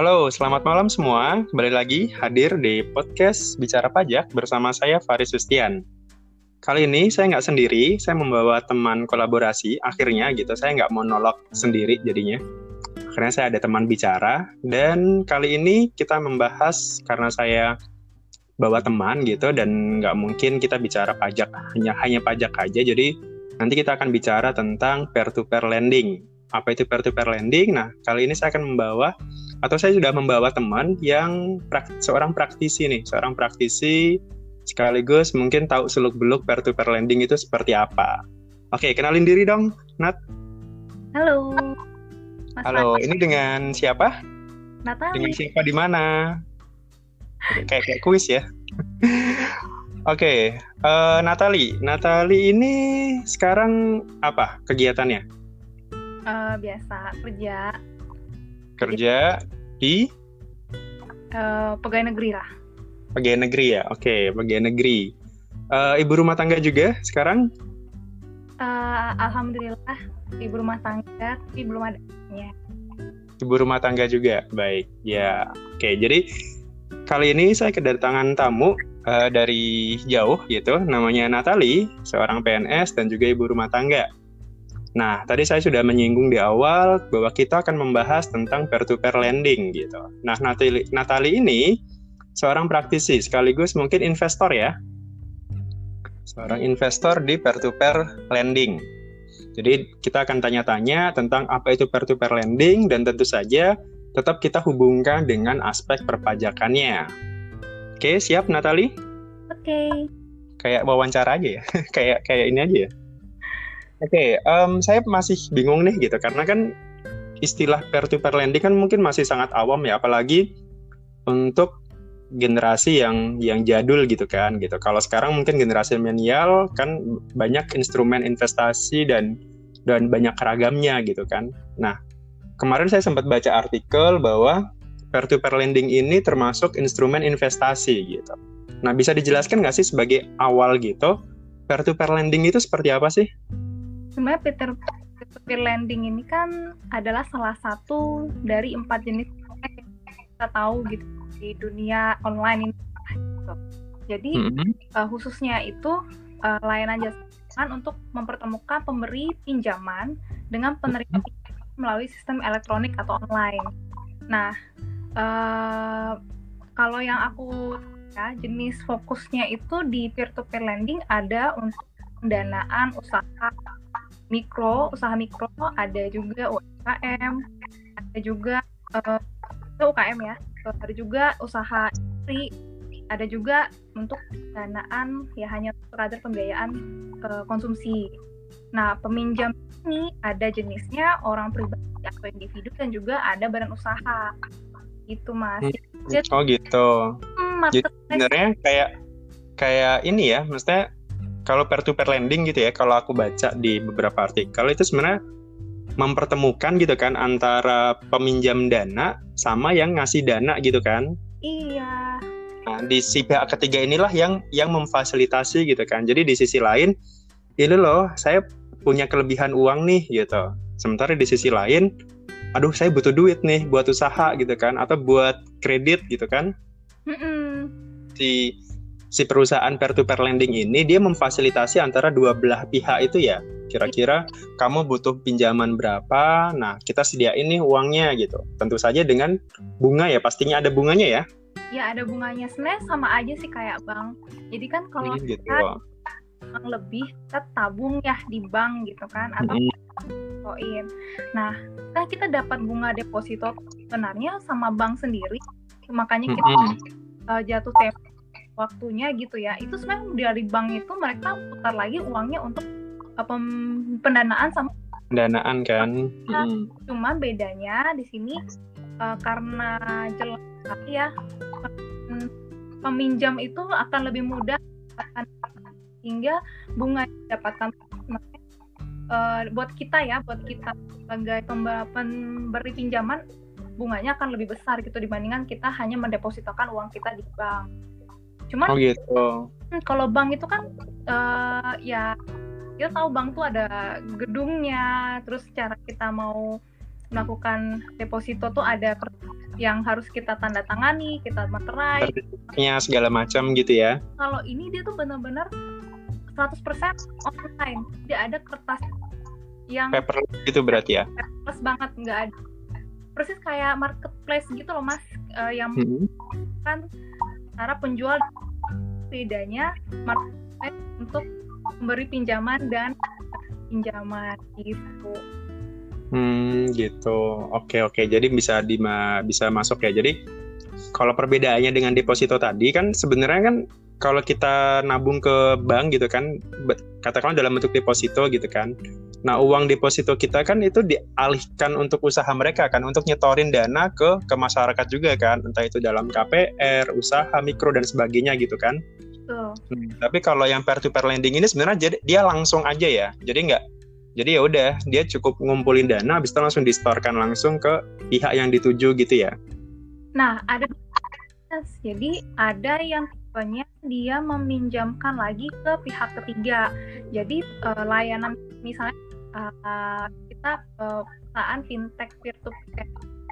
Halo, selamat malam semua. Kembali lagi hadir di podcast Bicara Pajak bersama saya Faris Sustian. Kali ini saya nggak sendiri, saya membawa teman kolaborasi. Akhirnya gitu, saya nggak monolog sendiri jadinya. Akhirnya saya ada teman bicara dan kali ini kita membahas karena saya bawa teman gitu dan nggak mungkin kita bicara pajak hanya hanya pajak aja. Jadi nanti kita akan bicara tentang peer-to-peer lending. Apa itu peer-to-peer lending? Nah, kali ini saya akan membawa atau saya sudah membawa teman yang prak, seorang praktisi nih, seorang praktisi sekaligus mungkin tahu seluk-beluk peer-to-peer lending itu seperti apa. Oke, kenalin diri dong, Nat. Halo. Mas Halo, Nat. ini dengan siapa? Natali. Dengan siapa di mana? kayak kayak kuis ya. Oke, okay, uh, eh, Natali. Natali ini sekarang apa kegiatannya? Uh, biasa kerja kerja di uh, pegawai negeri lah. Pegawai negeri ya, oke, okay, pegawai negeri. Uh, ibu rumah tangga juga sekarang? Uh, Alhamdulillah, ibu rumah tangga, tapi belum ada. Ibu rumah tangga juga, baik. Ya, oke. Okay, jadi kali ini saya kedatangan tamu uh, dari jauh gitu, namanya Natali, seorang PNS dan juga ibu rumah tangga. Nah, tadi saya sudah menyinggung di awal bahwa kita akan membahas tentang peer-to-peer lending gitu. Nah, Natali, Natali ini seorang praktisi sekaligus mungkin investor ya. Seorang investor di peer-to-peer lending. Jadi kita akan tanya-tanya tentang apa itu peer-to-peer lending dan tentu saja tetap kita hubungkan dengan aspek perpajakannya. Oke, siap Natali? Oke. Kayak wawancara aja ya. kayak kayak ini aja ya. Oke, okay, um, saya masih bingung nih gitu karena kan istilah peer-to-peer lending kan mungkin masih sangat awam ya, apalagi untuk generasi yang yang jadul gitu kan gitu. Kalau sekarang mungkin generasi milenial kan banyak instrumen investasi dan dan banyak ragamnya gitu kan. Nah, kemarin saya sempat baca artikel bahwa peer-to-peer lending ini termasuk instrumen investasi gitu. Nah, bisa dijelaskan nggak sih sebagai awal gitu, peer-to-peer lending itu seperti apa sih? Sebenarnya Peter peer lending ini kan adalah salah satu dari empat jenis yang kita tahu gitu di dunia online ini. Gitu. Jadi mm-hmm. uh, khususnya itu uh, layanan jasa untuk mempertemukan pemberi pinjaman dengan penerima mm-hmm. melalui sistem elektronik atau online. Nah, uh, kalau yang aku ya jenis fokusnya itu di peer to peer lending ada untuk pendanaan usaha mikro, usaha mikro, ada juga UMKM, ada juga uh, eh, UKM ya, ada juga usaha istri, ada juga untuk danaan ya hanya sekadar pembiayaan uh, konsumsi. Nah, peminjam ini ada jenisnya orang pribadi atau individu dan juga ada badan usaha. Gitu, Mas. Hmm. oh, gitu. Hmm, Jadi sebenarnya kayak kayak ini ya, maksudnya kalau peer to peer lending gitu ya kalau aku baca di beberapa artikel itu sebenarnya mempertemukan gitu kan antara peminjam dana sama yang ngasih dana gitu kan. Iya. Nah di si pihak ketiga inilah yang yang memfasilitasi gitu kan. Jadi di sisi lain ini loh saya punya kelebihan uang nih gitu. Sementara di sisi lain aduh saya butuh duit nih buat usaha gitu kan atau buat kredit gitu kan. Mm -mm. si si perusahaan peer-to-peer lending ini dia memfasilitasi antara dua belah pihak itu ya. Kira-kira kamu butuh pinjaman berapa? Nah, kita sediain nih uangnya gitu. Tentu saja dengan bunga ya, pastinya ada bunganya ya. Ya, ada bunganya. Sebenarnya sama aja sih kayak bank. Jadi kan kalau hmm, gitu. kita yang lebih kita tabung ya di bank gitu kan atau hmm. koin. Nah, kan kita dapat bunga deposito sebenarnya sama bank sendiri. Makanya kita hmm. uh, jatuh tempo waktunya gitu ya. Itu sebenarnya dari bank itu mereka putar lagi uangnya untuk uh, pendanaan sama pendanaan kan? Nah, hmm. cuma bedanya di sini uh, karena jelas ya peminjam itu akan lebih mudah hingga bunga yang didapatkan uh, buat kita ya buat kita sebagai pemberi pinjaman bunganya akan lebih besar gitu dibandingkan kita hanya mendepositokan uang kita di bank Cuman oh gitu. Hmm, kalau bank itu kan uh, ya kita tahu bank tuh ada gedungnya, terus cara kita mau melakukan deposito tuh ada yang harus kita tanda tangani, kita materai. Sertifikatnya segala macam gitu ya. Kalau ini dia tuh benar-benar 100% online. Tidak ada kertas yang Paperless gitu berarti ya. paperless banget, nggak ada. Persis kayak marketplace gitu loh mas, eh, yang Mm-mm. kan cara penjual bedanya marketplace untuk memberi pinjaman dan pinjaman gitu. Hmm, gitu. Oke, oke. Jadi bisa di bisa masuk ya. Jadi kalau perbedaannya dengan deposito tadi kan sebenarnya kan kalau kita nabung ke bank gitu kan, katakanlah dalam bentuk deposito gitu kan. Nah, uang deposito kita kan itu dialihkan untuk usaha mereka kan, untuk nyetorin dana ke ke masyarakat juga kan, entah itu dalam KPR, usaha mikro dan sebagainya gitu kan. Tuh. Hmm, tapi kalau yang peer to peer lending ini sebenarnya jadi dia langsung aja ya. Jadi nggak jadi ya udah dia cukup ngumpulin dana habis itu langsung distorkan langsung ke pihak yang dituju gitu ya. Nah, ada jadi ada yang tipenya dia meminjamkan lagi ke pihak ketiga. Jadi eh, layanan misalnya eh, kita eh, perusahaan fintech peer to peer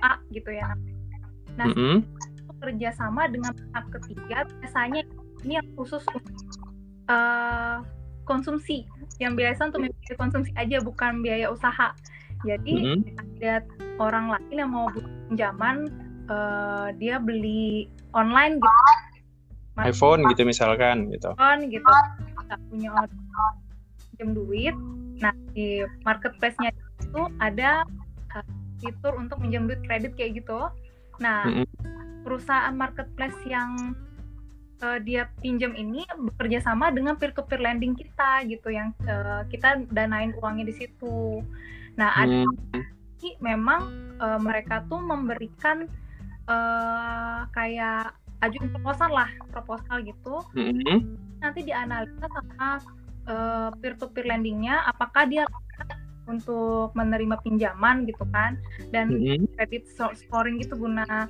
A gitu ya. Nah, Mm-mm. itu kerjasama dengan pihak ketiga biasanya ini yang khusus untuk eh, konsumsi yang biasa untuk biaya konsumsi aja bukan biaya usaha. Jadi Mm-mm. ada orang lain yang mau butuh pinjaman eh, dia beli online gitu Mas- iPhone gitu misalkan gitu. iPhone gitu nggak punya orang pinjam duit nah di marketplace-nya itu ada eh, fitur untuk minjam duit kredit kayak gitu. Nah perusahaan marketplace yang eh, dia pinjam ini bekerja sama dengan peer to peer lending kita gitu yang eh, kita danain uangnya di situ. Nah ada Hmm. Jadi memang eh, mereka tuh memberikan eh, kayak ajuin proposal lah proposal gitu. Nanti dianalisa sama peer to peer lendingnya apakah dia untuk menerima pinjaman gitu kan? Dan Mm-mm. kredit scoring gitu guna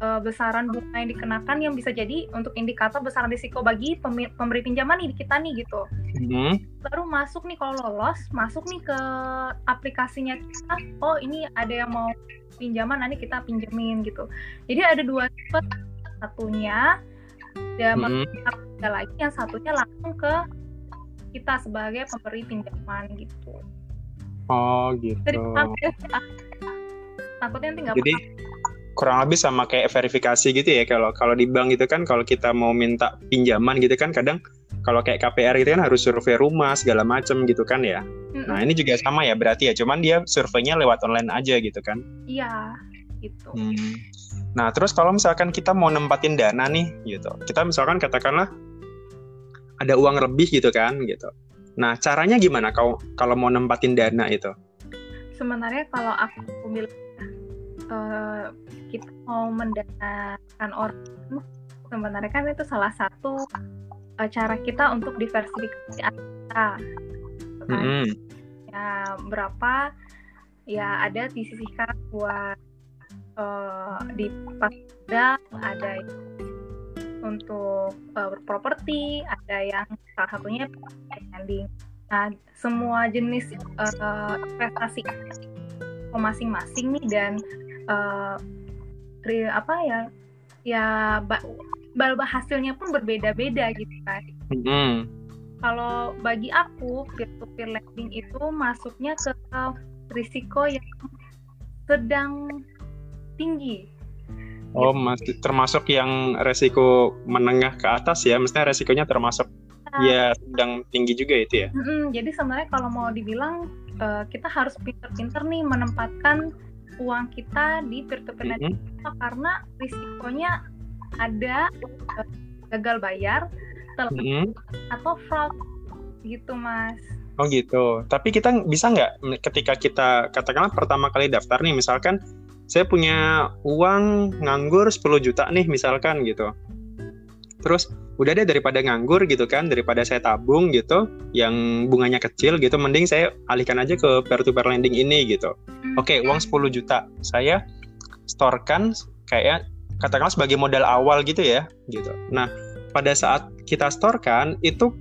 eh, besaran bunga yang dikenakan yang bisa jadi untuk indikator besaran risiko bagi pemberi pinjaman nih kita nih gitu. Mm-mm. baru masuk nih kalau lolos masuk nih ke aplikasinya kita oh ini ada yang mau pinjaman nanti kita pinjemin gitu. Jadi ada dua tipe. Satunya dia ada lagi yang satunya langsung ke kita sebagai pemberi pinjaman gitu Oh gitu. jadi paham ya? Takutnya nanti nggak Jadi kurang lebih sama kayak verifikasi gitu ya kalau kalau di bank gitu kan kalau kita mau minta pinjaman gitu kan kadang kalau kayak KPR gitu kan harus survei rumah segala macem gitu kan ya. paham. Nah ini juga sama ya berarti ya, cuman dia surveinya lewat online aja gitu kan. iya gitu Hmm. Nah terus kalau misalkan kita mau nempatin dana nih gitu, kita misalkan katakanlah ada uang lebih gitu kan gitu. Nah caranya gimana kalau kalau mau nempatin dana itu? sebenarnya kalau aku bilang eh, kita mau mendanakan orang sebenarnya kan itu salah satu eh, cara kita untuk diversifikasi aset kita kan. Mm-mm. ya berapa ya ada disisihkan buat eh, di pasar ada untuk eh, berproperti ada yang salah satunya lending nah semua jenis eh, investasi masing-masing nih dan eh, ri- apa ya ya ba- balba hasilnya pun berbeda-beda gitu kan Mm-mm. kalau bagi aku peer to peer lending itu masuknya ke risiko yang sedang tinggi. Oh masih termasuk yang resiko menengah ke atas ya, mestinya resikonya termasuk ya sedang tinggi juga itu ya. Mm-mm, jadi sebenarnya kalau mau dibilang eh, kita harus pinter-pinter nih menempatkan uang kita di peer to peer lending Mm-mm. kita karena risikonya ada eh, gagal bayar telat Mm-mm. atau fraud gitu mas. Oh gitu. Tapi kita bisa nggak ketika kita katakanlah pertama kali daftar nih, misalkan saya punya uang nganggur 10 juta nih misalkan gitu. Terus udah deh daripada nganggur gitu kan, daripada saya tabung gitu, yang bunganya kecil gitu, mending saya alihkan aja ke peer to peer lending ini gitu. Hmm, Oke, uang 10 juta. Saya storekan kayak katakanlah sebagai modal awal gitu ya, gitu. Nah, pada saat kita storekan itu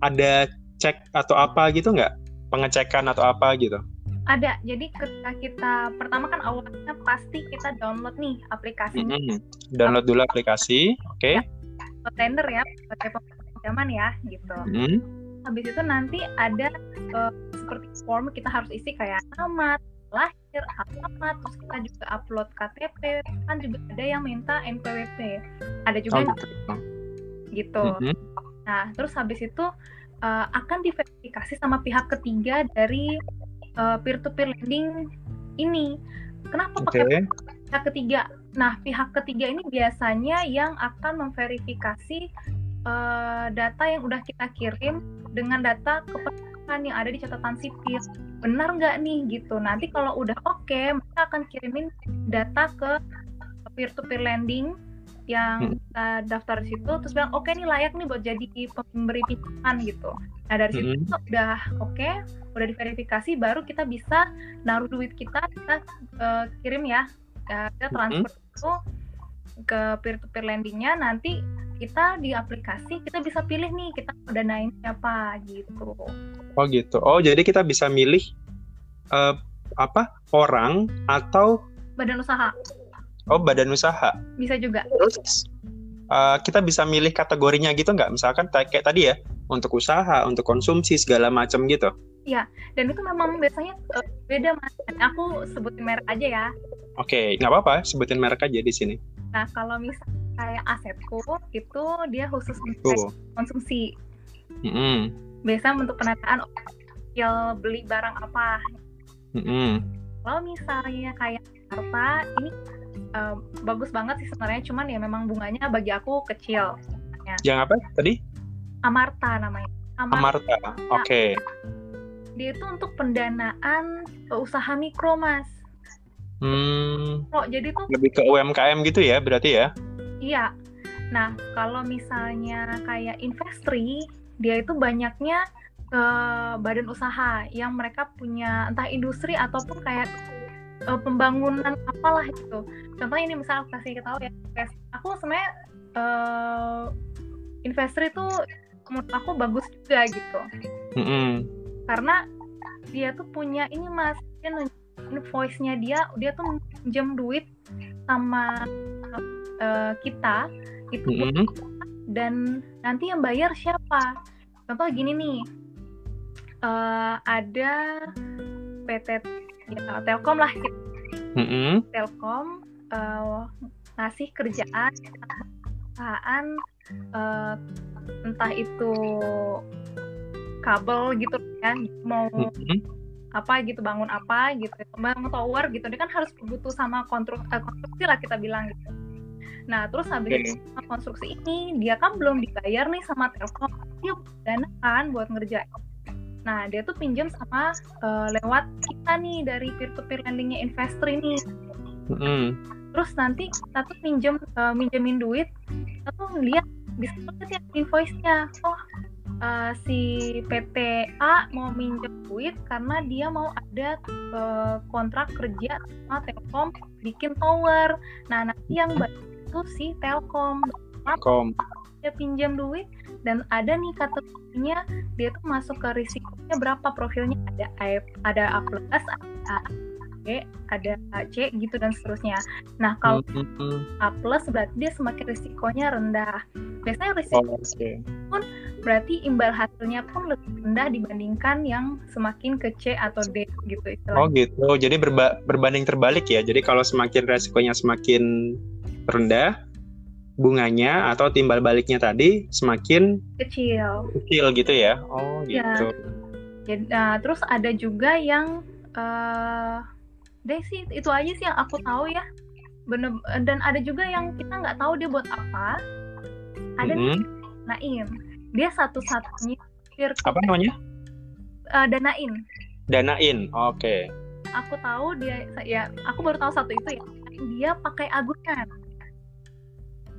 ada cek atau apa gitu nggak? Pengecekan atau apa gitu? Ada. Jadi ketika kita pertama kan awalnya pasti kita download nih aplikasinya. Mm-mm. Download dulu aplikasi, oke? Ya. Tender ya, sebagai pinjaman ya, gitu. Mm. Habis itu nanti ada eh, seperti form kita harus isi kayak nama, lahir, alamat, terus kita juga upload KTP, kan juga ada yang minta NPWP. Ada juga Oh yang gitu. gitu. Mm-mm. Nah, terus habis itu uh, akan diverifikasi sama pihak ketiga dari uh, peer-to-peer lending ini. Kenapa Oke. pakai pihak ketiga? Nah, pihak ketiga ini biasanya yang akan memverifikasi uh, data yang udah kita kirim dengan data kependudukan yang ada di catatan sipil. Benar nggak nih gitu? Nanti kalau udah oke, mereka akan kirimin data ke peer-to-peer lending yang Hmm. kita daftar di situ terus bilang oke nih layak nih buat jadi pemberi pinjaman gitu. Nah dari situ Mm-mm. udah oke, udah diverifikasi baru kita bisa naruh duit kita kita eh, kirim ya, Eh, kita transfer itu ke peer to peer lendingnya nanti kita di aplikasi kita bisa pilih nih kita mau danain siapa gitu. Oh gitu. Oh jadi kita bisa milih eh, apa orang atau Badan usaha oh badan usaha. bisa juga. Terus eh, kita bisa milih kategorinya gitu nggak? Misalkan kayak tadi ya untuk usaha, untuk konsumsi segala macam gitu. Dan itu memang biasanya beda mas. Aku sebutin merek aja ya. Oke, nggak apa-apa. Sebutin merek aja di sini. Nah kalau misal kayak asetku itu dia khusus untuk konsumsi. Mm-mm. Biasa untuk penataan ya beli barang apa. Mm-mm. Kalau misalnya kayak harta ini eh, bagus banget sih sebenarnya cuman ya memang bunganya bagi aku kecil. Yang apa tadi? Amarta namanya. Amarta Amarta. Oke. dia itu untuk pendanaan eh, usaha mikro mas. Hmm, Oh jadi tuh lebih ke UMKM gitu ya berarti ya? iya. Nah kalau misalnya kayak Investri dia itu banyaknya ke badan usaha yang mereka punya entah industri ataupun kayak eh, pembangunan apalah itu. Contohnya ini misal aku kasih tahu ya, aku sebenarnya eh Investri itu menurut aku bagus juga gitu. Mm-mm. karena dia tuh punya ini mas dia nunjukin voice-nya dia dia tuh minjem duit sama eh, kita itu Mm-mm. dan nanti yang bayar siapa contoh gini nih eh, ada PT ya, Telkom lah gitu. Mm-mm. Telkom eh, ngasih kerjaan perusahaan eh, entah itu kabel gitu kan mau Mm-mm. apa gitu bangun apa gitu bangun tower gitu dia kan harus butuh sama konstruk eh, konstruksi lah kita bilang gitu nah terus habis sama konstruksi ini dia kan belum dibayar nih sama Telkom dia dana kan buat ngerjain nah dia tuh pinjam sama eh, lewat kita nih dari peer to peer lendingnya investor ini Mm-mm. terus nanti kita tuh pinjem eh, minjemin duit kita tuh lihat di situ tuh ada invoice-nya oh eh, si PT A mau minjem duit karena dia mau ada eh, kontrak kerja sama Telkom bikin tower nah nanti yang bayar itu si Telkom Kom. dia pinjam duit dan ada nih kategorinya dia tuh masuk ke risikonya berapa profilnya ada A ada A plus ada A B ada C gitu dan seterusnya nah kalau Mm-mm. A plus berarti dia semakin risikonya rendah. Biasanya risiko Oh, Oke. berarti imbal hasilnya pun lebih rendah dibandingkan yang semakin ke C atau D gitu Oh istilahnya. gitu. Jadi berba- berbanding terbalik ya. Jadi kalau semakin resikonya semakin rendah, bunganya atau timbal baliknya tadi semakin Kecil. kecil gitu ya. Oh Ya. gitu. Jadi, nah, terus ada juga yang eh deh sih itu aja sih yang aku tahu ya. Bener dan ada juga yang kita nggak tahu dia buat apa. Ada nih Mm-mm. Naim. Dia satu-satunya Apa namanya? eh, danain. Danain. Oke. Aku tahu dia ya aku baru tahu satu itu ya. Dia pakai agunan.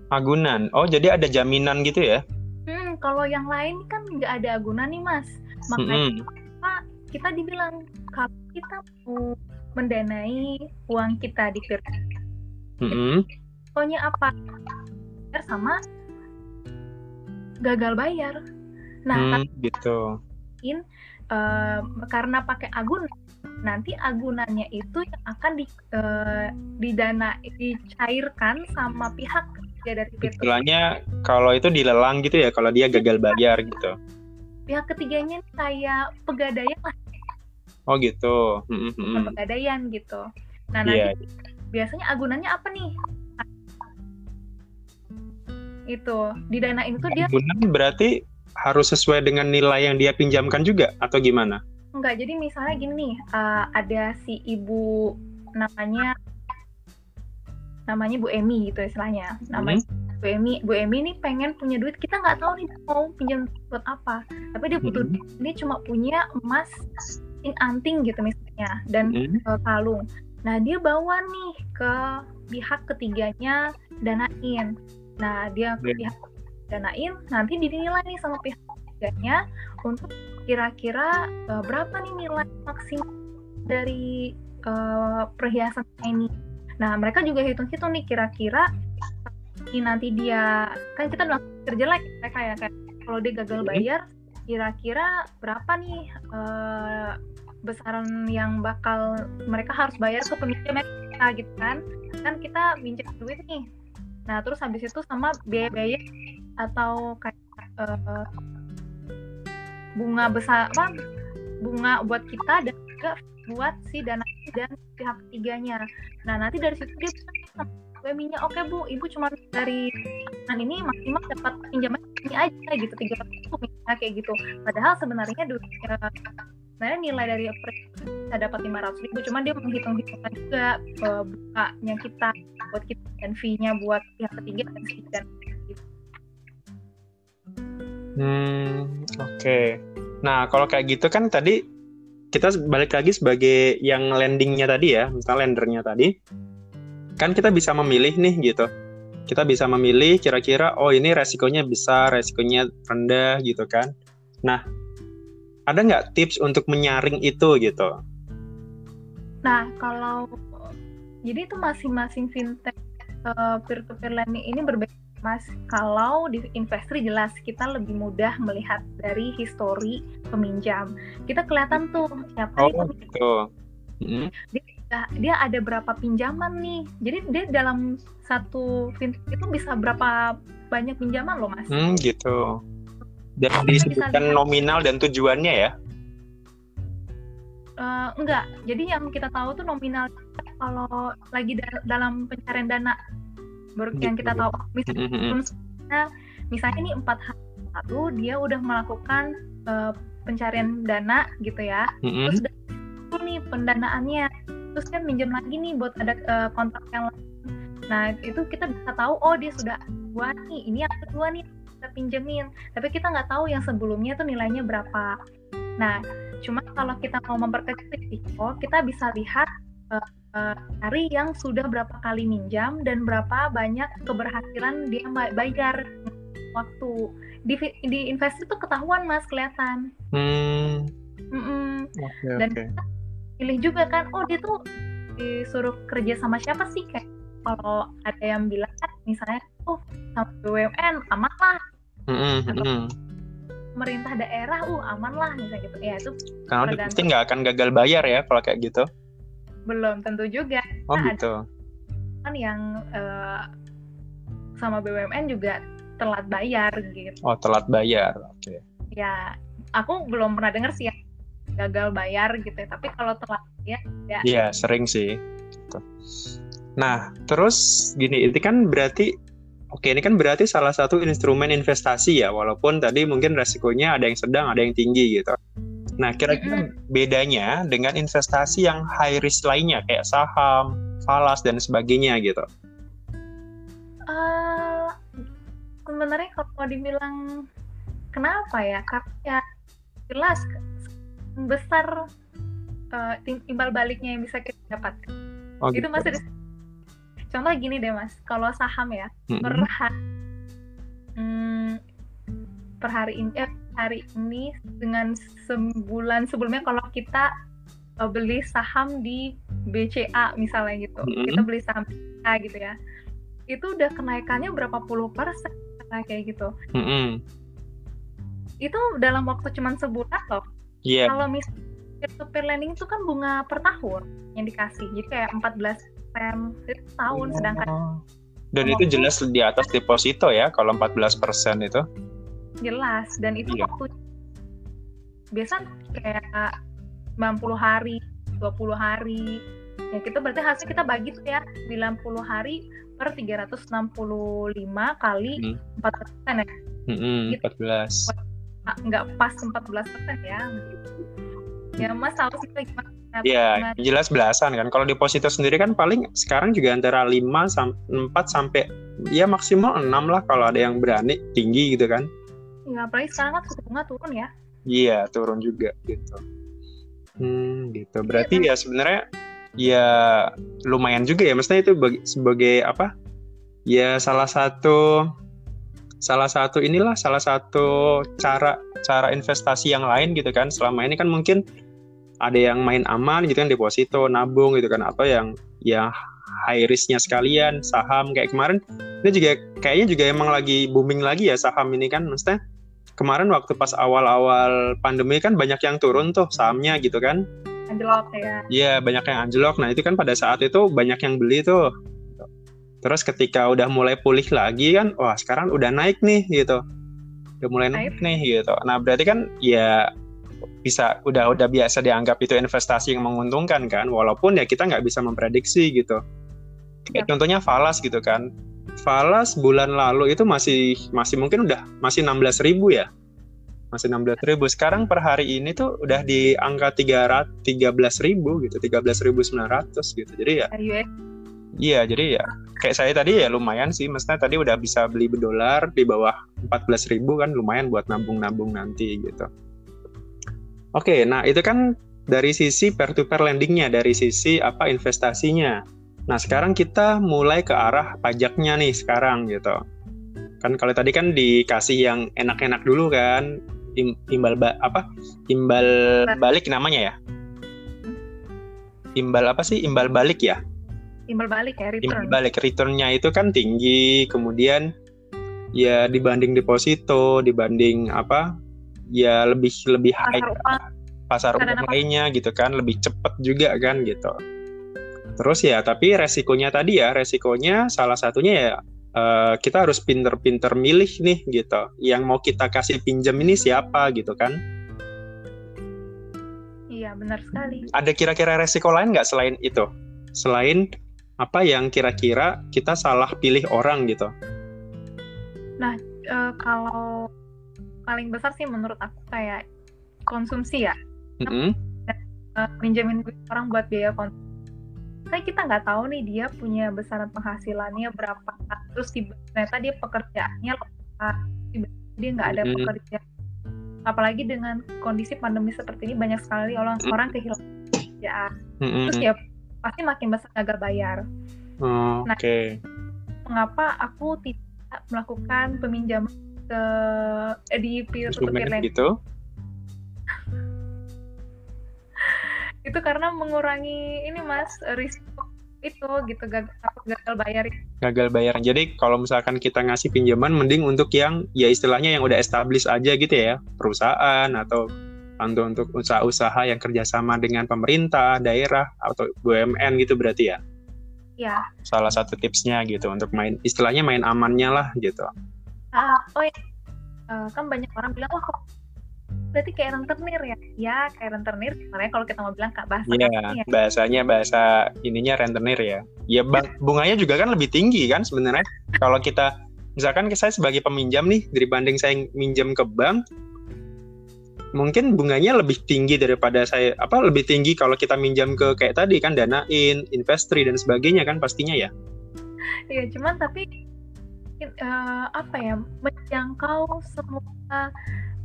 Agunan. Oh jadi ada jaminan gitu ya? Hmm, kalau yang lain kan nggak ada agunan nih mas. Makanya Mm-mm. kita dibilang kalau kita mau mendanai uang kita di Mm-mm. Pokoknya apa? Bayar sama gagal bayar. Nah, Hmm, gitu. uh, karena pakai agunan nanti agunannya itu yang akan di, uh, didana dicairkan sama pihak ketiga dari Peter. Istilahnya kalau itu dilelang gitu ya kalau dia gagal bayar gitu. Pihak ketiganya kayak pegadaian lah. Oh gitu. Mm -hmm. Pegadaian gitu. Nah nanti yeah. biasanya agunannya apa nih? Itu didanain itu dia. Agunan berarti harus sesuai dengan nilai yang dia pinjamkan juga atau gimana? Enggak, jadi misalnya gini nih, uh, ada si ibu namanya namanya Bu Emi gitu istilahnya. Namanya hmm. Bu Emi, Bu Emi ini pengen punya duit, kita nggak tahu nih mau pinjam buat apa. Tapi dia butuh hmm. dia cuma punya emas in anting gitu misalnya dan hmm. uh, kalung. Nah, dia bawa nih ke pihak ketiganya danain. Nah, dia ke pihak danain nanti dinilai nih sama pihak ketiganya untuk kira-kira uh, berapa nih nilai maksimal dari uh, perhiasan ini. Nah, mereka juga hitung-hitung nih kira-kira nanti dia kan kita udah kerja lagi mereka ya kan kalau dia gagal bayar kira-kira berapa nih uh, besaran yang bakal mereka harus bayar ke peminjam kita gitu kan? Kan kita minjem duit nih. Nah terus habis itu sama biaya-biaya atau kayak uh, bunga besar apa bunga buat kita dan juga buat si dana dan pihak ketiganya. Nah nanti dari situ dia bisa minyak oke bu, ibu cuma dari nah ini maksimal dapat pinjaman ini aja gitu tiga ratus kayak gitu. Padahal sebenarnya dulu sebenarnya nilai dari bisa dapat lima ratus ribu, cuma dia menghitung-hitungkan juga uh, bukanya kita buat kita dan fee-nya buat pihak ketiga dan dan gitu. Hmm, oke. Okay. Nah, kalau kayak gitu kan tadi kita balik lagi sebagai yang landingnya tadi ya, misalnya lendernya tadi, kan kita bisa memilih nih gitu. Kita bisa memilih kira-kira, oh ini resikonya besar, resikonya rendah gitu kan. Nah, ada nggak tips untuk menyaring itu gitu? Nah, kalau jadi itu masing-masing fintech uh, peer-to-peer lending ini berbeda Mas, kalau di investor jelas kita lebih mudah melihat dari histori peminjam. Kita kelihatan tuh siapa oh, nih gitu. Mm. Dia, dia ada berapa pinjaman nih. Jadi dia dalam satu fintech itu bisa berapa banyak pinjaman loh, Mas. Hmm, gitu. Dan disebutkan nominal dan tujuannya ya? Uh, enggak. Jadi yang kita tahu tuh nominal kalau lagi da dalam pencarian dana baru yang kita tahu misalnya misalnya ini empat hari lalu dia udah melakukan uh, pencarian dana gitu ya. Terus udah nih pendanaannya. Terus kan minjem lagi nih buat ada uh, kontrak yang lain. Nah itu kita bisa tahu oh dia sudah dua nih ini yang kedua nih kita pinjemin. Tapi kita nggak tahu yang sebelumnya tuh nilainya berapa. Nah cuma kalau kita mau memperkecil risiko kita bisa lihat uh, hari yang sudah berapa kali minjam dan berapa banyak keberhasilan dia bayar waktu di di investasi itu ketahuan mas kelihatan hmm. Mm -mm. Okay, dan okay. kita pilih juga kan oh dia tuh disuruh kerja sama siapa sih kayak kalau ada yang bilang kan misalnya oh sama BUMN aman lah mm -hmm. pemerintah daerah uh aman lah misalnya gitu ya itu karena pasti nggak akan gagal bayar ya kalau kayak gitu belum tentu juga. Oh nah, gitu. kan yang uh, sama BUMN juga telat bayar gitu. Oh telat bayar oke. Okay. ya aku belum pernah dengar sih ya gagal bayar gitu. Tapi kalau telat ya ya. Iya sering sih. Gitu. nah terus gini ini kan berarti Oke, ini kan berarti salah satu instrumen investasi ya, walaupun tadi mungkin resikonya ada yang sedang, ada yang tinggi gitu. Nah, kira-kira bedanya dengan investasi yang high risk lainnya kayak saham, falas dan sebagainya gitu. Uh, sebenarnya kalau dibilang kenapa ya? Karena ya jelas besar uh, timbal baliknya yang bisa kita dapatkan. Oh, gitu. Itu masih Contoh gini deh mas, kalau saham ya mm -hmm. per hari, hmm, per hari ini eh, hari ini dengan sebulan sebelumnya kalau kita uh, beli saham di BCA misalnya gitu mm-hmm. kita beli saham BCA gitu ya itu udah kenaikannya berapa puluh persen kayak gitu mm-hmm. itu dalam waktu cuma sebulan loh Iya. Kalau misalnya peer-to-peer lending itu kan bunga per tahun yang dikasih. Jadi kayak 14 persen tahun, sedangkan Oh. Dan itu jelas di atas deposito ya, kalau 14% itu. Jelas dan itu Iya. waktu biasa kayak 90 hari 20 hari ya kita berarti hasil kita bagi tuh ya 90 hari per 365 kali Hmm. 4 persen ya Mm-mm, Gitu. 14. Ah, nggak pas 14 persen ya ya mas tahu sih gimana Iya, jelas belasan kan. Kalau deposito sendiri kan paling sekarang juga antara 5 sampai 4 sampai ya maksimal 6 lah kalau ada yang berani tinggi gitu kan. Ya apalagi sekarang kan suku bunga turun ya Iya, turun juga gitu. Hmm, gitu. Berarti ya sebenarnya ya lumayan juga ya. Maksudnya itu bagi- sebagai apa? Ya salah satu salah satu inilah salah satu cara cara investasi yang lain gitu kan. Selama ini kan mungkin ada yang main aman gitu kan deposito, nabung gitu kan atau yang ya high risknya sekalian saham kayak kemarin ini juga kayaknya juga emang lagi booming lagi ya saham ini kan maksudnya kemarin waktu pas awal-awal pandemi kan banyak yang turun tuh sahamnya gitu kan. anjlok ya Iya, banyak yang anjlok. Nah, itu kan pada saat itu banyak yang beli tuh. Terus ketika udah mulai pulih lagi kan, wah sekarang udah naik nih gitu. Udah mulai naik nih gitu. Nah, berarti kan ya bisa udah udah biasa dianggap itu investasi yang menguntungkan kan walaupun ya kita nggak bisa memprediksi gitu kayak Yap. contohnya falas gitu kan falas bulan lalu itu masih masih mungkin udah masih 16.000 ribu ya masih 16.000 ribu sekarang per hari ini tuh udah di angka 300 13.000 ribu gitu 13.900 gitu jadi ya US Iya, jadi ya kayak saya tadi ya lumayan sih. Maksudnya tadi udah bisa beli dolar di bawah 14.000 kan lumayan buat nabung-nabung nanti gitu. Oke, nah itu kan dari sisi peer-to-peer lendingnya, dari sisi apa investasinya. Nah sekarang kita mulai ke arah pajaknya nih sekarang gitu. Kan kalau tadi kan dikasih yang enak-enak dulu kan, Im- imbal ba- apa? Imbal balik namanya ya? Imbal apa sih? Imbal balik ya? timbal balik ya imbal return balik returnnya itu kan tinggi kemudian ya dibanding deposito dibanding apa ya lebih lebih high pasar uang pasar lainnya gitu kan lebih cepet juga kan gitu terus ya tapi resikonya tadi ya resikonya salah satunya ya eh, kita harus pinter-pinter milih nih gitu. Yang mau kita kasih pinjam ini siapa gitu kan? Iya benar sekali. Ada kira-kira resiko lain nggak selain itu? Selain apa yang kira-kira kita salah pilih orang gitu? Eh, kalau paling besar sih menurut aku kayak konsumsi ya. Minjemin duit orang buat biaya konsumsi Kayak kita nggak tahu nih dia punya besaran penghasilannya berapa. Terus tiba- ternyata dia pekerjaannya lepas tiba dia nggak ada pekerjaan. Apalagi dengan kondisi pandemi seperti ini banyak sekali orang Mhm. orang kehilangan pekerjaan. Terus ya pasti makin besar gagal bayar. Oh, Nah, Oke. mengapa aku tidak melakukan peminjaman ke eh, di peer to peer lending? gitu. Itu karena mengurangi ini mas risiko itu gitu gagal gagal bayar Gagal bayar. Jadi kalau misalkan kita ngasih pinjaman, mending untuk yang ya istilahnya yang udah established aja gitu ya, perusahaan atau untuk untuk usaha-usaha yang kerjasama dengan pemerintah, daerah atau BUMN gitu berarti ya. ya Salah satu tipsnya gitu untuk main istilahnya main amannya lah gitu. ah oh ya Eh, kan banyak orang bilang kok berarti kayak rentenir ya ya kayak rentenir sebenarnya kalau kita mau bilang kak bahasa Iya, kasarnya. bahasanya bahasa ininya rentenir ya. Ya bang- bunganya juga kan lebih tinggi kan sebenarnya. Kalau kita misalkan saya sebagai peminjam nih dibanding saya minjam ke bank mungkin bunganya lebih tinggi daripada saya apa lebih tinggi kalau kita minjam ke kayak tadi kan danain, investri dan sebagainya kan pastinya ya. Iya, cuman tapi eh, apa ya menjangkau semua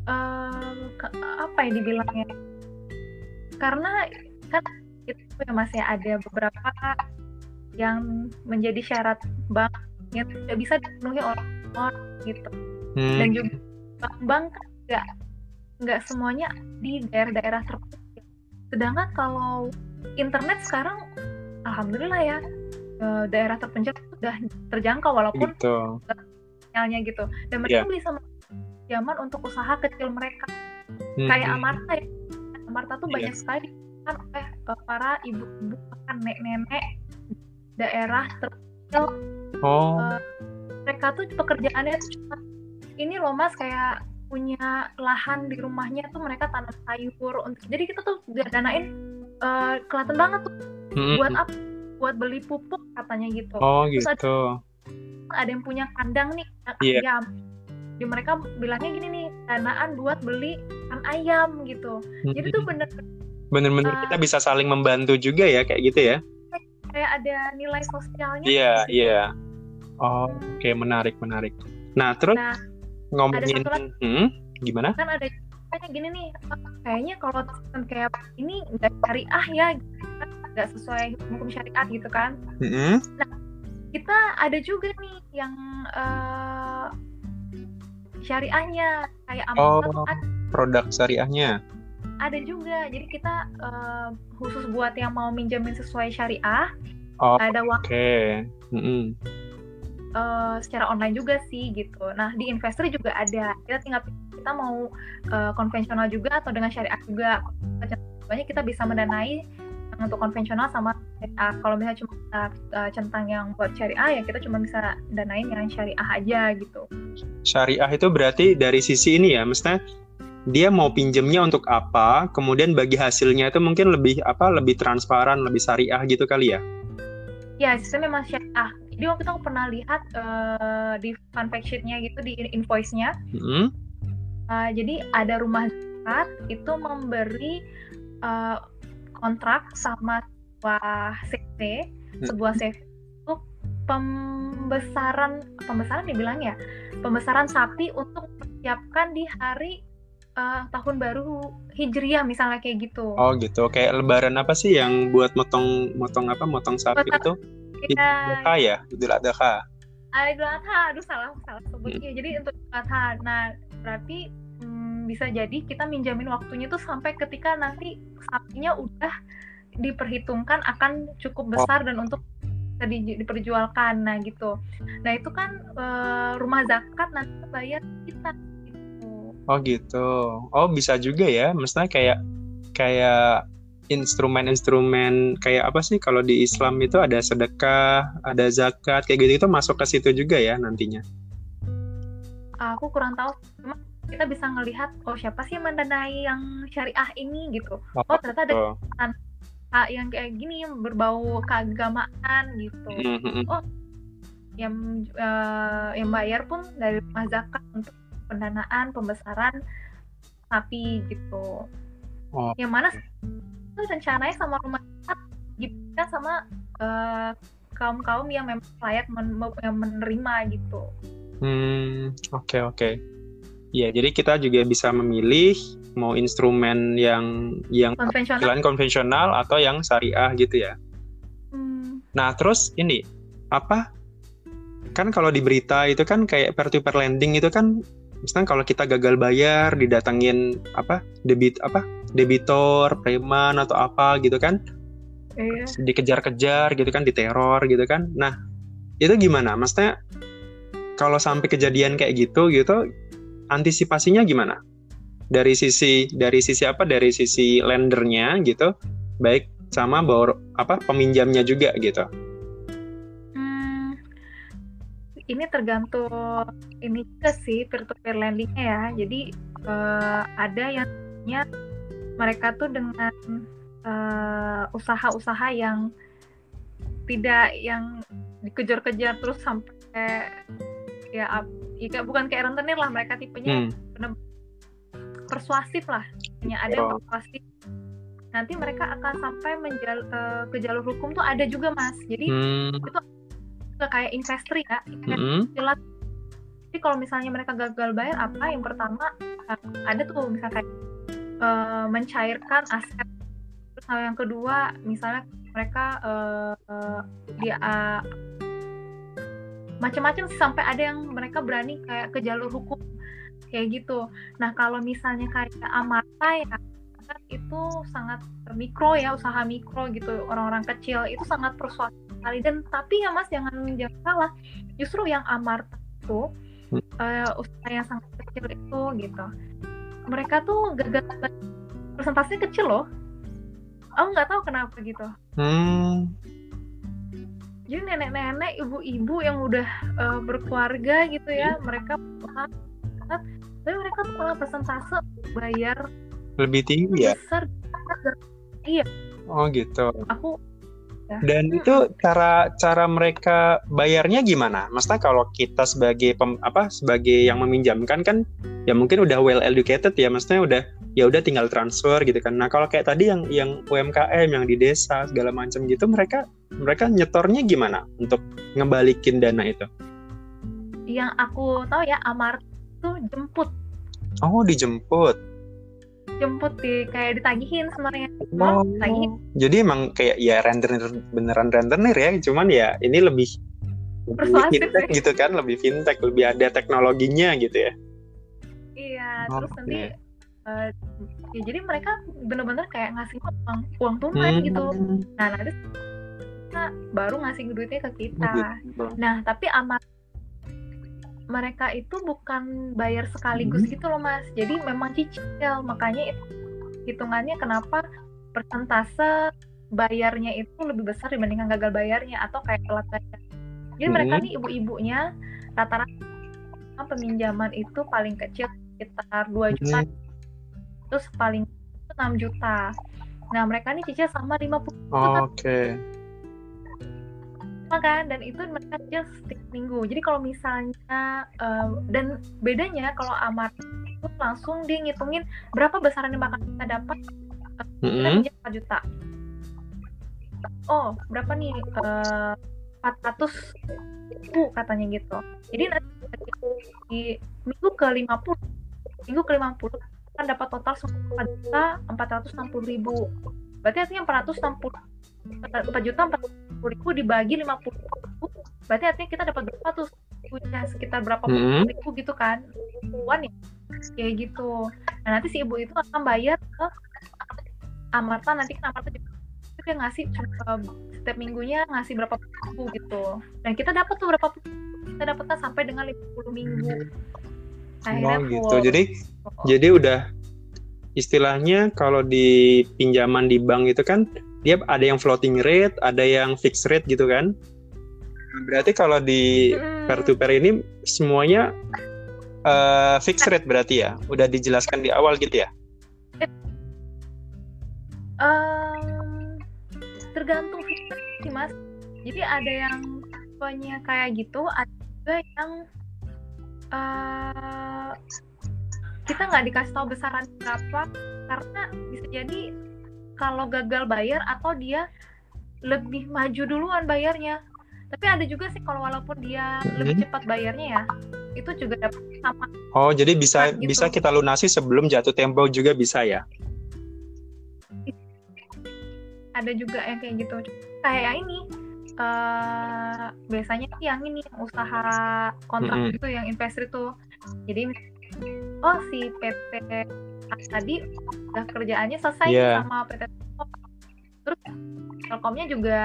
eh, ke- apa ya dibilangnya? Karena kan itu ya masih ada beberapa yang menjadi syarat bank yang tidak bisa dipenuhi oleh orang gitu. Hmm, Dan juga bank-bank kan nggak nggak semuanya di daerah-daerah terpencil. Sedangkan kalau internet sekarang, alhamdulillah ya eh, daerah terpencil sudah terjangkau walaupun gitu. sinyalnya gitu dan mereka bisa zaman untuk usaha kecil mereka Hmm, kayak Amarta ya Amarta tuh Iya. banyak sekali kan oleh eh, para ibu-ibu bahkan nenek-nenek daerah terpencil Oh, Eh, mereka tuh pekerjaannya tuh cuma ini loh mas kayak punya lahan di rumahnya tuh mereka tanam sayur untuk jadi kita tuh danain eh, kelihatan banget tuh mm-mm. buat apa buat beli pupuk katanya gitu oh Terus ada- gitu. ada yang punya kandang nih kandang Iya. Di mereka bilangnya gini nih danaan buat beli ikan ayam gitu jadi tuh bener bener-bener Ah. kita bisa saling membantu juga ya kayak gitu ya. kayak ada nilai sosialnya Iya, di situ. iya. Oh, oke menarik menarik. Nah, terus Nah, ngomongin ada satu hmm, gimana? kan ada kayak gini nih "Ah, kayaknya kalau kayak ini nggak syariah ya gitu kan nggak sesuai hukum syariat gitu kan Mm-mm. kita ada juga nih yang eh, syariahnya kayak Oh. Tuh ada, Produk syariahnya. ada juga jadi kita eh, khusus buat yang mau minjemin sesuai syariah Oh, ada waktu Mm-mm. eh, secara online juga sih gitu nah di investor juga ada kita tinggal kita mau eh, konvensional juga atau dengan syariah juga banyak kita bisa mendanai untuk konvensional sama syariah kalau misalnya cuma kita eh, centang yang buat syariah ya kita cuma bisa danain yang syariah aja gitu Syariah itu berarti dari sisi ini ya, maksudnya dia mau pinjemnya untuk apa, kemudian bagi hasilnya itu mungkin lebih apa, lebih transparan, lebih syariah gitu kali ya. ya sistem memang syariah jadi waktu itu aku pernah lihat eh, di fact sheet-nya gitu di invoice-nya Mm-mm. Uh, jadi ada rumah zakat itu memberi uh, kontrak sama sebuah CV, Hmm. sebuah CV untuk pembesaran pembesaran dibilang ya, pembesaran sapi untuk mempersiapkan di hari uh, tahun baru Hijriah misalnya kayak gitu. Oh gitu, kayak lebaran apa sih yang buat motong motong apa, motong sapi Motong- itu? Idul Ya, Adha ya, Idul Adha. Idul Adha, aduh salah salah sebutnya. Jadi untuk Idul Adha, nah berarti bisa jadi kita minjamin waktunya tuh sampai ketika nanti sapinya udah diperhitungkan akan cukup besar dan untuk bisa di- diperjualkan, nah gitu. Nah itu kan eh, rumah zakat nanti bayar kita gitu. Oh gitu. Oh bisa juga ya, maksudnya kayak kayak instrumen-instrumen kayak apa sih kalau di Islam itu ada sedekah, ada zakat, kayak gitu itu masuk ke situ juga ya nantinya. Aku kurang tahu, cuma kita bisa ngelihat oh siapa sih yang mendanai yang syariah ini gitu. Oh ternyata ada Oh. yang kayak gini yang berbau keagamaan gitu. Mhm. Yang eh, yang bayar pun dari rumah zakat untuk pendanaan pembesaran sapi gitu. Oh. Yang mana itu rencananya sama rumah zakat gitu sama kaum kaum yang memang layak men- yang menerima gitu. Hmm, oke oke. Ya, jadi kita juga bisa memilih mau instrumen yang yang Konvensional. konvensional atau yang syariah gitu ya. Hmm, Nah, terus ini apa? Kan kalau di berita itu kan kayak peer to peer lending itu kan misalnya kalau kita gagal bayar didatengin apa? debit apa? debitor, preman atau apa gitu kan? iya. dikejar-kejar gitu kan, diteror gitu kan. Nah, itu gimana? Maksudnya kalau sampai kejadian kayak gitu gitu antisipasinya gimana? Dari sisi dari sisi apa? Dari sisi lendernya gitu, baik sama bor apa peminjamnya juga gitu. Hmm, ini tergantung ini juga sih peer to peer lendingnya ya. Jadi eh, ada yang mereka tuh dengan eh, usaha-usaha yang tidak yang dikejar-kejar terus sampai ya, ap- ya bukan kayak rentenir lah mereka tipenya Hmm. persuasif lah. Hanya ada yang Oh. persuasif. Nanti mereka akan sampai menjal eh, ke jalur hukum tuh ada juga mas. Jadi Hmm. ke kayak investor ya. Hmm. jelas. Jadi kalau misalnya mereka gagal bayar apa? Yang pertama eh, ada tuh misalnya kayak eh, mencairkan aset. Terus yang kedua misalnya mereka eh, eh, dia eh, macam-macam sampai ada yang mereka berani kayak ke jalur hukum kayak gitu. Nah kalau misalnya kayak Amarta ya kan itu sangat mikro ya usaha mikro gitu orang-orang kecil. Itu sangat persuasif sekali. Dan tapi ya mas jangan jangan salah. Justru yang Amarta itu eh, usaha yang sangat kecil itu gitu. Mereka tuh gagal persentasenya kecil loh. Aku nggak tahu kenapa gitu. Hmm. Jadi nenek-nenek ibu-ibu yang udah uh, berkeluarga gitu ya mereka tapi mereka tuh malah persentase bayar Lebih tinggi ya? besar Oh gitu. aku Dan Hmm. itu cara cara mereka bayarnya gimana? Maksudnya kalau kita sebagai pem, apa sebagai yang meminjamkan kan ya mungkin udah well educated ya, maksudnya udah ya udah tinggal transfer gitu kan. Nah kalau kayak tadi yang yang UMKM yang di desa segala macam gitu mereka mereka nyetornya gimana untuk ngembalikin dana itu? yang aku tahu ya Amar tuh jemput Oh dijemput. jemput di kayak ditagihin sebenarnya Oh, lagi- jadi emang kayak ya rentenir beneran rentenir ya, cuman ya ini lebih lebih fintech ya. gitu kan, lebih fintech, lebih ada teknologinya gitu ya. iya terus Oke. nanti eh, ya jadi mereka bener-bener kayak ngasih uang uang tunai Hmm. gitu nah nanti kita baru ngasih duitnya ke kita nah tapi Amar mereka itu bukan bayar sekaligus Hmm. gitu loh mas jadi memang cicil makanya itu hitungannya kenapa persentase bayarnya itu lebih besar dibandingkan gagal bayarnya atau kayak telat bayar jadi mereka Hmm. nih ibu-ibunya rata-rata peminjaman itu paling kecil sekitar 2 juta Hmm. terus paling itu 6 juta nah mereka nih cicil sama 50 Oke. juta kan dan itu mereka cicil setiap minggu. Jadi kalau misalnya eh, dan bedanya kalau amar itu langsung dia ngitungin berapa besaran yang bakal kita dapat kita Mm-mm. pinjam 4 juta. Oh berapa nih? Eh, 400 ribu katanya gitu. Jadi nanti di minggu ke 50 minggu ke 50 kan dapat total 4 juta 460 ribu. Berarti artinya 460 4 juta 460 ribu dibagi 50 ribu? Berarti artinya kita dapat berapa tuh? Punya sekitar berapa puluh Mm-mm. ribu gitu kan? Ribuan ya? Kayak gitu. Nah nanti si ibu itu akan bayar ke Amarta nanti kan Amarta juga dia ngasih cuma setiap minggunya ngasih berapa ribu gitu. Dan kita dapat tuh berapa kita dapatnya sampai dengan 50 minggu. Akhirnya Oh gitu. full. Jadi jadi udah istilahnya kalau di pinjaman di bank itu kan dia ada yang floating rate, ada yang fixed rate gitu kan. Berarti kalau di peer to peer ini semuanya eh, fixed rate berarti ya. Udah dijelaskan di awal gitu ya. Em, tergantung sih mas jadi ada yang tipenya kayak gitu ada juga yang eh kita nggak dikasih tahu besaran berapa karena bisa jadi kalau gagal bayar atau dia lebih maju duluan bayarnya tapi ada juga sih kalau walaupun dia lebih Mhm. cepat bayarnya ya itu juga dapat sama Oh, jadi bisa Gitu. bisa kita lunasi sebelum jatuh tempo juga bisa ya. ada juga yang kayak gitu kayak ini eh biasanya sih yang ini yang usaha kontrak Mm-mm. itu yang investor itu jadi oh si PT tadi udah kerjaannya selesai Iya. sama PT Telkom terus Telkomnya juga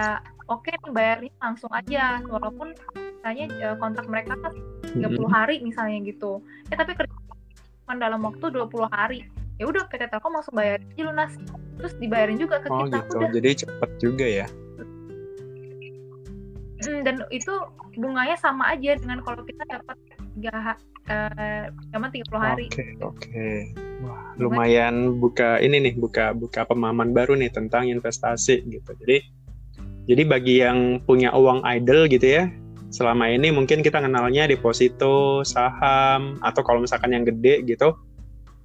oke nih bayarnya langsung aja walaupun misalnya eh, kontrak mereka kan 30 Mm-mm. hari misalnya gitu ya tapi kerja dalam waktu 20 hari ya udah PT Telkom langsung bayar aja lunas terus dibayarin juga ke Oh kita gitu. udah Jadi cepet juga ya. Mm, dan itu bunganya sama aja dengan kalau kita dapat tiga eh cuma 30 hari Oke, oke. Wah, lumayan buka ini nih, buka buka pemahaman baru nih tentang investasi gitu. Jadi jadi bagi yang punya uang idle gitu ya, selama ini mungkin kita kenalnya deposito, saham, atau kalau misalkan yang gede gitu,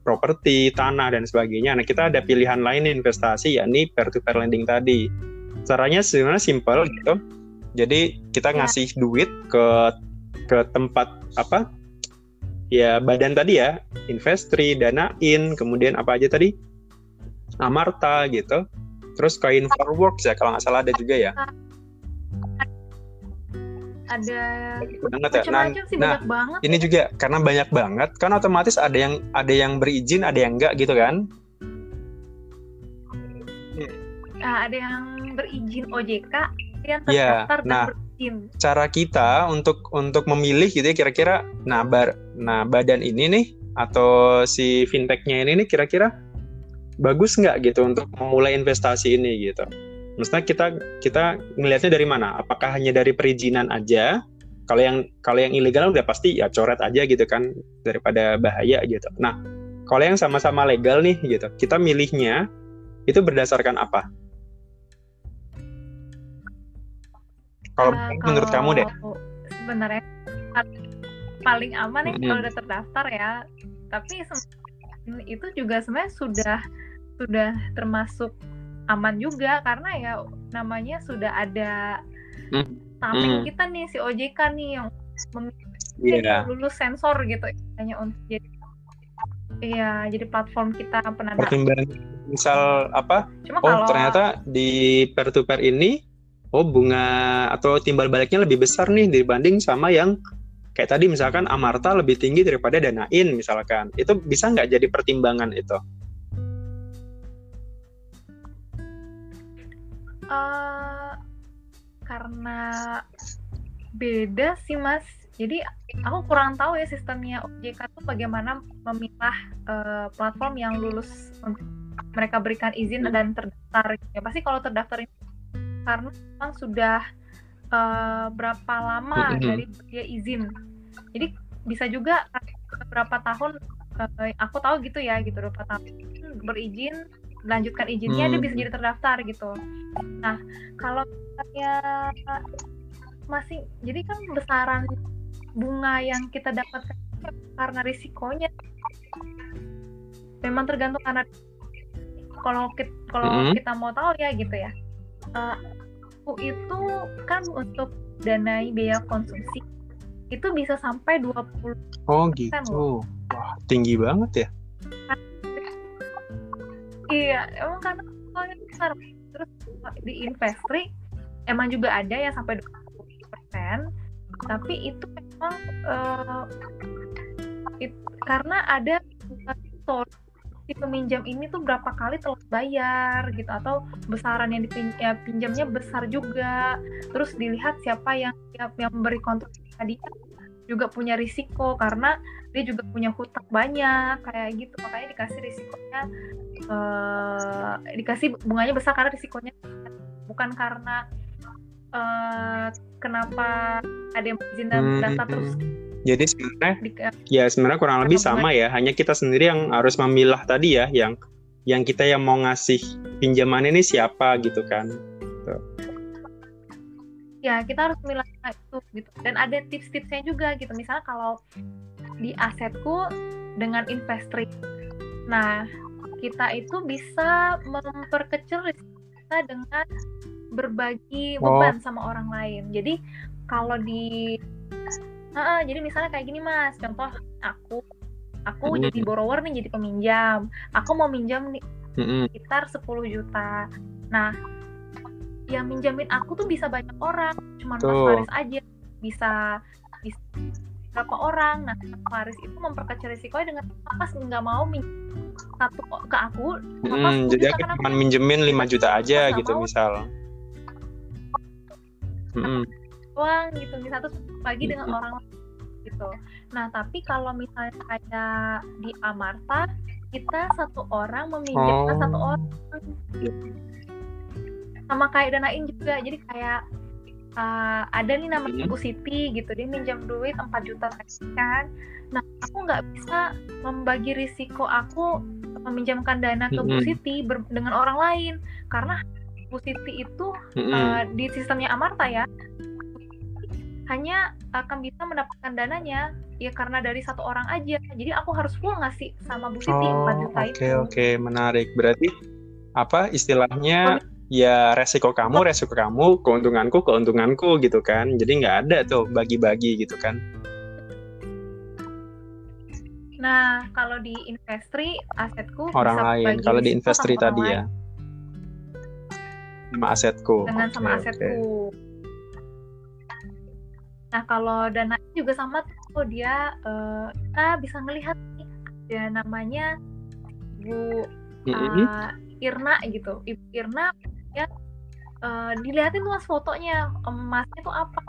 properti, tanah dan sebagainya. Nah, kita ada pilihan lain investasi yakni peer to peer lending tadi. Caranya sebenarnya simple gitu. Jadi kita Ya. ngasih duit ke ke tempat apa? Ya badan tadi ya, Investri, Danain, kemudian apa aja tadi? Amarta gitu. Terus koin Forworks ya kalau nggak salah ada juga ya. ada Banget ya. Nah, sih nah, banyak banget ini juga karena banyak banget kan otomatis ada yang ada yang berizin, ada yang enggak gitu kan. Ah, ada yang berizin OJK yang Iya, terdaftar dan nah. Berizin Cara kita untuk untuk memilih gitu ya kira-kira nah bar nah badan ini nih atau si fintechnya ini nih kira-kira bagus nggak gitu untuk memulai investasi ini gitu. Maksudnya kita kita ngelihatnya dari mana? Apakah hanya dari perizinan aja? Kalau yang kalau yang ilegal udah pasti ya coret aja gitu kan daripada bahaya gitu. Nah, kalau yang sama-sama legal nih gitu, kita milihnya itu berdasarkan apa? Kalau uh, menurut kamu deh? Sebenarnya paling aman ya mm -hmm. kalau udah terdaftar ya. Tapi itu juga sebenarnya sudah sudah termasuk aman juga karena ya namanya sudah ada mm. samping mm. kita nih si OJK nih yang yeah. lulus sensor gitu hanya untuk jadi Iya, jadi platform kita penanda. Pertimbangan misal apa? Cuma oh, kalau... ternyata di peer to peer ini oh bunga atau timbal baliknya lebih besar nih dibanding sama yang kayak tadi misalkan Amarta lebih tinggi daripada Danain misalkan. Itu bisa nggak jadi pertimbangan itu? Uh, karena beda sih mas jadi aku kurang tahu ya sistemnya OJK itu bagaimana memilah uh, platform yang lulus mereka berikan izin dan terdaftar ya pasti kalau terdaftar ini karena memang sudah uh, berapa lama dari dia izin jadi bisa juga beberapa tahun uh, aku tahu gitu ya gitu berapa tahun berizin melanjutkan izinnya hmm. dia bisa jadi terdaftar gitu. Nah kalau misalnya masih jadi kan besaran bunga yang kita dapatkan karena risikonya memang tergantung karena kalau kita, kalau hmm. kita mau tahu ya gitu ya uh, itu kan untuk danai biaya konsumsi itu bisa sampai 20 Oh gitu. Wah, tinggi banget ya. Iya, emang karena soalnya besar. Terus di Investri emang juga ada yang sampai 20%, tapi itu memang uh, it, karena ada si peminjam ini tuh berapa kali telah bayar gitu atau besaran yang dipinjamnya ya, besar juga. Terus dilihat siapa yang yang, yang memberi kontrak tadi juga punya risiko karena dia juga punya hutang banyak kayak gitu. Makanya dikasih risikonya uh, dikasih bunganya besar karena risikonya. Bukan karena uh, kenapa ada yang izin hmm, data terus jadi sebenarnya ya sebenarnya kurang lebih sama ya hanya kita sendiri yang harus memilah tadi ya yang yang kita yang mau ngasih pinjaman ini siapa gitu kan gitu. ya kita harus memilah itu gitu dan ada tips-tipsnya juga gitu misalnya kalau di asetku dengan investri nah kita itu bisa memperkecil risiko kita dengan berbagi beban oh. sama orang lain. Jadi kalau di uh, jadi misalnya kayak gini Mas, contoh aku aku mm -hmm. jadi borrower nih jadi peminjam. Aku mau minjam nih mm -hmm. sekitar 10 juta. Nah, yang minjamin aku tuh bisa banyak orang, cuma Mas Faris aja bisa bisa berapa orang. Nah, Faris itu memperkecil risikonya dengan Mas nggak mau satu ke aku hmm, jadi aku cuma minjemin 5 juta aja gitu mau. misal hmm. Uang gitu. Misal terus pagi dengan orang gitu. Nah tapi kalau misalnya kayak di Amarta kita satu orang meminjamkan oh. satu orang. Sama kayak danain juga. Jadi kayak uh, ada nih namanya Bu Siti gitu. Dia minjam duit 4 juta kan. Nah aku nggak bisa membagi risiko aku meminjamkan dana ke Bu Siti dengan orang lain. Karena Bu Siti itu uh, di sistemnya Amarta ya hanya akan bisa mendapatkan dananya ya karena dari satu orang aja jadi aku harus full ngasih sama Bu Siti oh, 4 juta okay, itu oke oke menarik berarti apa istilahnya oh, ya resiko kamu resiko kamu keuntunganku keuntunganku gitu kan jadi nggak ada tuh bagi-bagi gitu kan Nah, kalau di investri asetku orang bisa lain. Kalau di investri tadi ya. Sama asetku. Dengan okay, sama asetku. Okay. Nah, kalau dana juga sama tuh dia uh, kita bisa melihat nih ada namanya Bu uh, Irna gitu. Ibu Irna ya uh, dilihatin tuh mas fotonya emasnya tuh apa?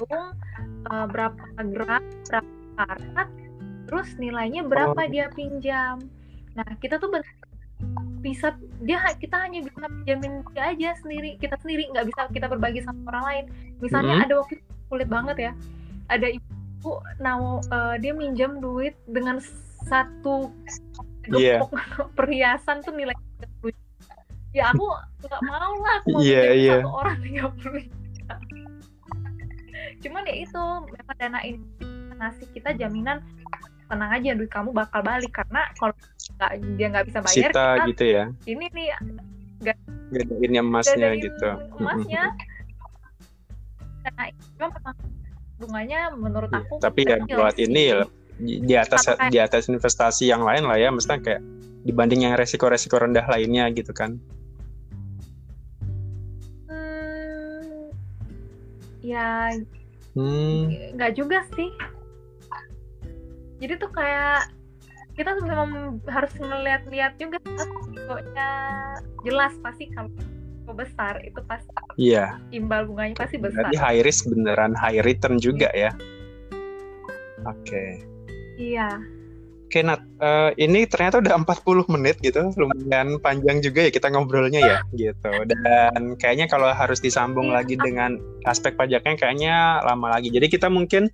Uh, berapa gram, berapa karat, terus nilainya berapa oh. dia pinjam nah kita tuh bisa dia kita hanya bisa jamin dia aja sendiri kita sendiri nggak bisa kita berbagi sama orang lain misalnya mm -hmm. ada waktu kulit banget ya. Ada ibu mau uh, dia minjam duit dengan satu yeah. perhiasan tuh nilai ya aku nggak mau lah aku mau yeah, yeah. satu orang tiga puluh cuman ya itu memang dana ini ngasih kita jaminan tenang aja duit kamu bakal balik. Karena kalau nggak dia nggak bisa bayar Sita, kita gitu ya. ini nih gak gadain emasnya gitu. emasnya itu memang bunganya menurut iya, aku tapi ya buat ini ya di atas di atas investasi yang lain lah ya mestinya kayak dibanding yang resiko-resiko rendah lainnya gitu kan. Hmm, ya hmm. nggak juga sih. Jadi tuh kayak kita memang harus ngeliat-liat juga resikonya jelas pasti kalau besar itu pasti iya imbal bunganya pasti besar berarti high risk beneran high return juga ya oke okay. Iya. Oke Nat, uh, ini ternyata udah 40 menit gitu, lumayan panjang juga ya kita ngobrolnya ya gitu. Dan kayaknya kalau harus disambung iya. lagi dengan aspek pajaknya kayaknya lama lagi. Jadi kita mungkin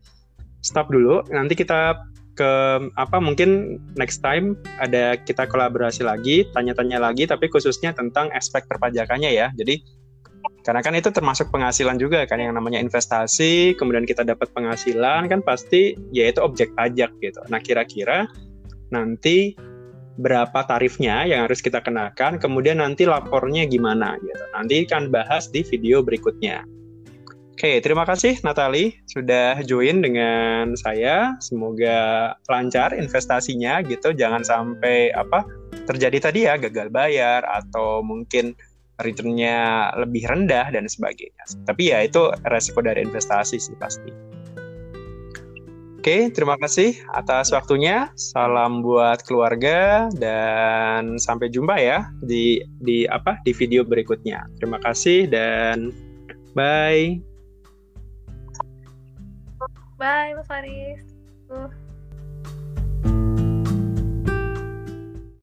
stop dulu, nanti kita ke apa mungkin next time ada kita kolaborasi lagi, tanya-tanya lagi tapi khususnya tentang aspek perpajakannya ya. Jadi karena kan itu termasuk penghasilan juga kan yang namanya investasi, kemudian kita dapat penghasilan kan pasti yaitu objek pajak gitu. Nah, kira-kira nanti berapa tarifnya yang harus kita kenakan, kemudian nanti lapornya gimana gitu. Nanti kan bahas di video berikutnya. Oke, terima kasih Natali sudah join dengan saya. Semoga lancar investasinya gitu. Jangan sampai apa terjadi tadi ya gagal bayar atau mungkin returnnya lebih rendah dan sebagainya. Tapi ya itu resiko dari investasi sih pasti. Oke, terima kasih atas waktunya. Salam buat keluarga dan sampai jumpa ya di di apa di video berikutnya. Terima kasih dan bye. Bye Mas Faris. Uh.